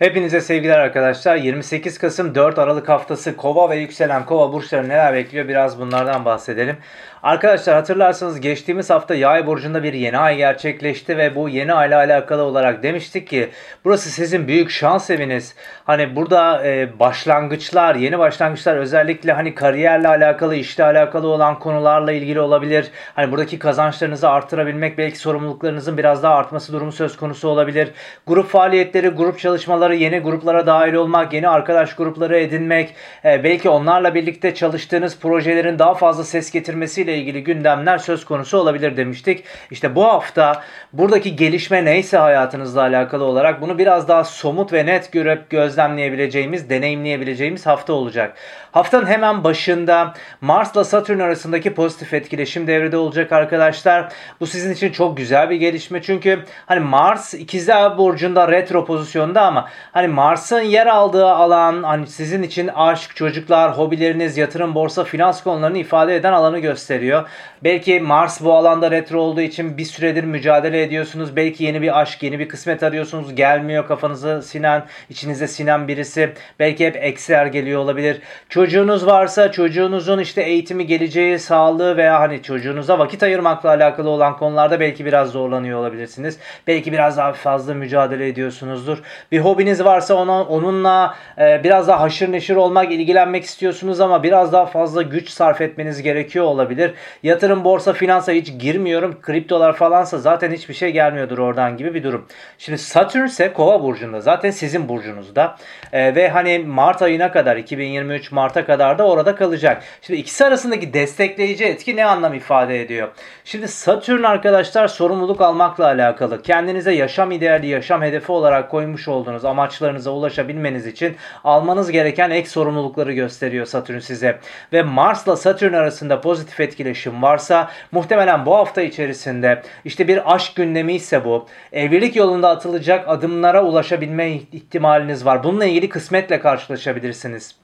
Hepinize sevgiler arkadaşlar. 28 Kasım 4 Aralık haftası Kova ve yükselen Kova burçları neler bekliyor biraz bunlardan bahsedelim. Arkadaşlar hatırlarsanız geçtiğimiz hafta Yay burcunda bir yeni ay gerçekleşti ve bu yeni ayla alakalı olarak demiştik ki burası sizin büyük şans eviniz. Hani burada e, başlangıçlar, yeni başlangıçlar özellikle hani kariyerle alakalı, işle alakalı olan konularla ilgili olabilir. Hani buradaki kazançlarınızı artırabilmek, belki sorumluluklarınızın biraz daha artması durumu söz konusu olabilir. Grup faaliyetleri, grup çalışmaları, yeni gruplara dahil olmak, yeni arkadaş grupları edinmek, e, belki onlarla birlikte çalıştığınız projelerin daha fazla ses getirmesiyle ile ilgili gündemler söz konusu olabilir demiştik. İşte bu hafta buradaki gelişme neyse hayatınızla alakalı olarak bunu biraz daha somut ve net görüp gözlemleyebileceğimiz, deneyimleyebileceğimiz hafta olacak. Haftanın hemen başında Mars ile Satürn arasındaki pozitif etkileşim devrede olacak arkadaşlar. Bu sizin için çok güzel bir gelişme çünkü hani Mars ikizler burcunda retro pozisyonda ama hani Mars'ın yer aldığı alan hani sizin için aşk, çocuklar, hobileriniz, yatırım, borsa, finans konularını ifade eden alanı gösteriyor gösteriyor. Belki Mars bu alanda retro olduğu için bir süredir mücadele ediyorsunuz. Belki yeni bir aşk, yeni bir kısmet arıyorsunuz. Gelmiyor kafanızı sinen, içinize sinen birisi. Belki hep eksiler geliyor olabilir. Çocuğunuz varsa çocuğunuzun işte eğitimi, geleceği, sağlığı veya hani çocuğunuza vakit ayırmakla alakalı olan konularda belki biraz zorlanıyor olabilirsiniz. Belki biraz daha fazla mücadele ediyorsunuzdur. Bir hobiniz varsa ona, onunla e, biraz daha haşır neşir olmak, ilgilenmek istiyorsunuz ama biraz daha fazla güç sarf etmeniz gerekiyor olabilir olabilir. Yatırım, borsa, finansa hiç girmiyorum. Kriptolar falansa zaten hiçbir şey gelmiyordur oradan gibi bir durum. Şimdi Satürn ise Kova burcunda. Zaten sizin burcunuzda. Ee, ve hani Mart ayına kadar 2023 Mart'a kadar da orada kalacak. Şimdi ikisi arasındaki destekleyici etki ne anlam ifade ediyor? Şimdi Satürn arkadaşlar sorumluluk almakla alakalı. Kendinize yaşam ideali, yaşam hedefi olarak koymuş olduğunuz amaçlarınıza ulaşabilmeniz için almanız gereken ek sorumlulukları gösteriyor Satürn size. Ve Mars'la Satürn arasında pozitif etki etkileşim varsa muhtemelen bu hafta içerisinde işte bir aşk gündemi ise bu. Evlilik yolunda atılacak adımlara ulaşabilme ihtimaliniz var. Bununla ilgili kısmetle karşılaşabilirsiniz.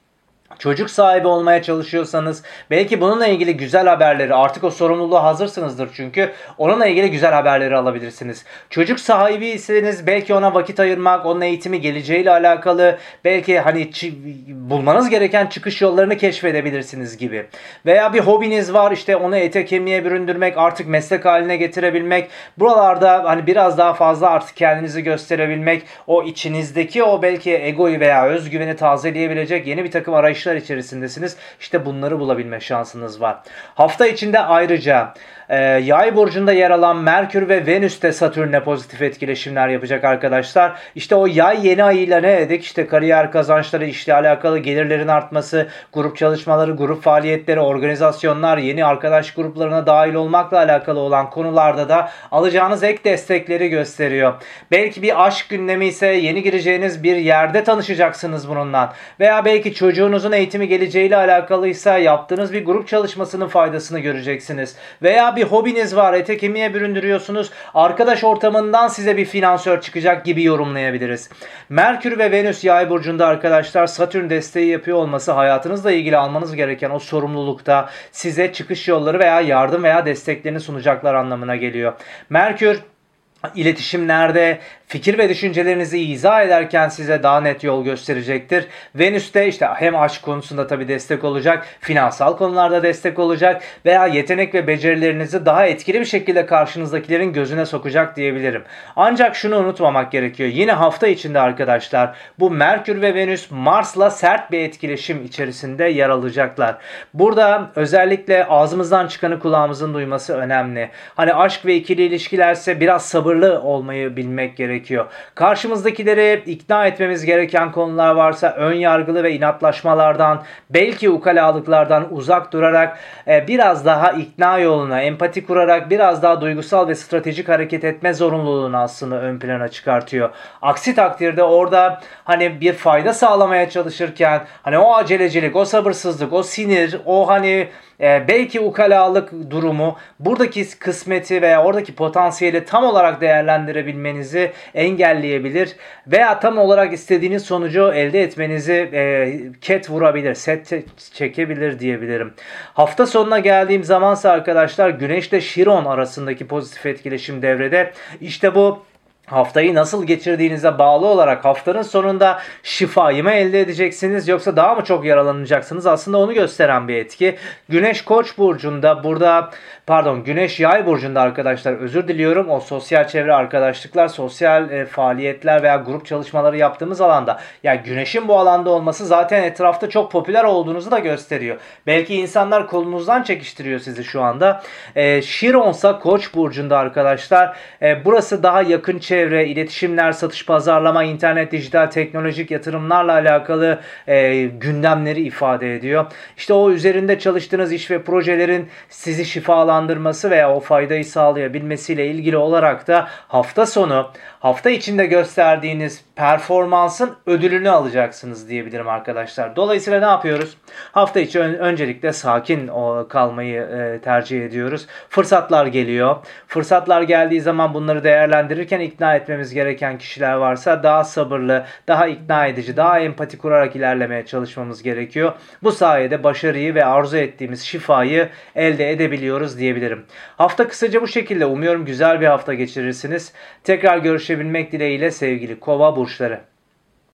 Çocuk sahibi olmaya çalışıyorsanız belki bununla ilgili güzel haberleri artık o sorumluluğa hazırsınızdır çünkü onunla ilgili güzel haberleri alabilirsiniz. Çocuk sahibiyseniz belki ona vakit ayırmak, onun eğitimi geleceğiyle alakalı belki hani bulmanız gereken çıkış yollarını keşfedebilirsiniz gibi. Veya bir hobiniz var işte onu ete kemiğe büründürmek, artık meslek haline getirebilmek. Buralarda hani biraz daha fazla artık kendinizi gösterebilmek, o içinizdeki o belki egoyu veya özgüveni tazeleyebilecek yeni bir takım arayışlar arayışlar içerisindesiniz. İşte bunları bulabilme şansınız var. Hafta içinde ayrıca e, yay burcunda yer alan Merkür ve Venüs de Satürn'le pozitif etkileşimler yapacak arkadaşlar. İşte o yay yeni ayıyla ne dedik? İşte kariyer kazançları, işle alakalı gelirlerin artması, grup çalışmaları, grup faaliyetleri, organizasyonlar, yeni arkadaş gruplarına dahil olmakla alakalı olan konularda da alacağınız ek destekleri gösteriyor. Belki bir aşk gündemi ise yeni gireceğiniz bir yerde tanışacaksınız bununla. Veya belki çocuğunuzun eğitimi geleceğiyle alakalıysa yaptığınız bir grup çalışmasının faydasını göreceksiniz. Veya bir hobiniz var, ete kemiğe büründürüyorsunuz. Arkadaş ortamından size bir finansör çıkacak gibi yorumlayabiliriz. Merkür ve Venüs yay burcunda arkadaşlar Satürn desteği yapıyor olması hayatınızla ilgili almanız gereken o sorumlulukta size çıkış yolları veya yardım veya desteklerini sunacaklar anlamına geliyor. Merkür iletişimlerde fikir ve düşüncelerinizi izah ederken size daha net yol gösterecektir. Venüs de işte hem aşk konusunda tabi destek olacak, finansal konularda destek olacak veya yetenek ve becerilerinizi daha etkili bir şekilde karşınızdakilerin gözüne sokacak diyebilirim. Ancak şunu unutmamak gerekiyor. Yine hafta içinde arkadaşlar bu Merkür ve Venüs Mars'la sert bir etkileşim içerisinde yer alacaklar. Burada özellikle ağzımızdan çıkanı kulağımızın duyması önemli. Hani aşk ve ikili ilişkilerse biraz sabırlı olmayı bilmek gerekiyor gerekiyor. Karşımızdakileri ikna etmemiz gereken konular varsa ön yargılı ve inatlaşmalardan, belki ukalalıklardan uzak durarak e, biraz daha ikna yoluna, empati kurarak biraz daha duygusal ve stratejik hareket etme zorunluluğunu aslında ön plana çıkartıyor. Aksi takdirde orada hani bir fayda sağlamaya çalışırken hani o acelecilik, o sabırsızlık, o sinir, o hani e, belki ukalalık durumu buradaki kısmeti veya oradaki potansiyeli tam olarak değerlendirebilmenizi engelleyebilir veya tam olarak istediğiniz sonucu elde etmenizi e, ket vurabilir, set çekebilir diyebilirim. Hafta sonuna geldiğim zamansa arkadaşlar Güneş ile Şiron arasındaki pozitif etkileşim devrede. İşte bu haftayı nasıl geçirdiğinize bağlı olarak haftanın sonunda şifayı mı elde edeceksiniz yoksa daha mı çok yaralanacaksınız? Aslında onu gösteren bir etki. Güneş Koç burcunda burada pardon Güneş Yay burcunda arkadaşlar özür diliyorum. O sosyal çevre arkadaşlıklar, sosyal e, faaliyetler veya grup çalışmaları yaptığımız alanda yani Güneş'in bu alanda olması zaten etrafta çok popüler olduğunuzu da gösteriyor. Belki insanlar kolunuzdan çekiştiriyor sizi şu anda. E, Şironsa Koç burcunda arkadaşlar. E, burası daha yakın çevre çevre, iletişimler, satış, pazarlama, internet, dijital, teknolojik yatırımlarla alakalı e, gündemleri ifade ediyor. İşte o üzerinde çalıştığınız iş ve projelerin sizi şifalandırması veya o faydayı sağlayabilmesiyle ilgili olarak da hafta sonu, hafta içinde gösterdiğiniz performansın ödülünü alacaksınız diyebilirim arkadaşlar. Dolayısıyla ne yapıyoruz? Hafta içi ön, öncelikle sakin kalmayı e, tercih ediyoruz. Fırsatlar geliyor. Fırsatlar geldiği zaman bunları değerlendirirken ikna etmemiz gereken kişiler varsa daha sabırlı, daha ikna edici, daha empati kurarak ilerlemeye çalışmamız gerekiyor. Bu sayede başarıyı ve arzu ettiğimiz şifayı elde edebiliyoruz diyebilirim. Hafta kısaca bu şekilde. Umuyorum güzel bir hafta geçirirsiniz. Tekrar görüşebilmek dileğiyle sevgili Kova burçları.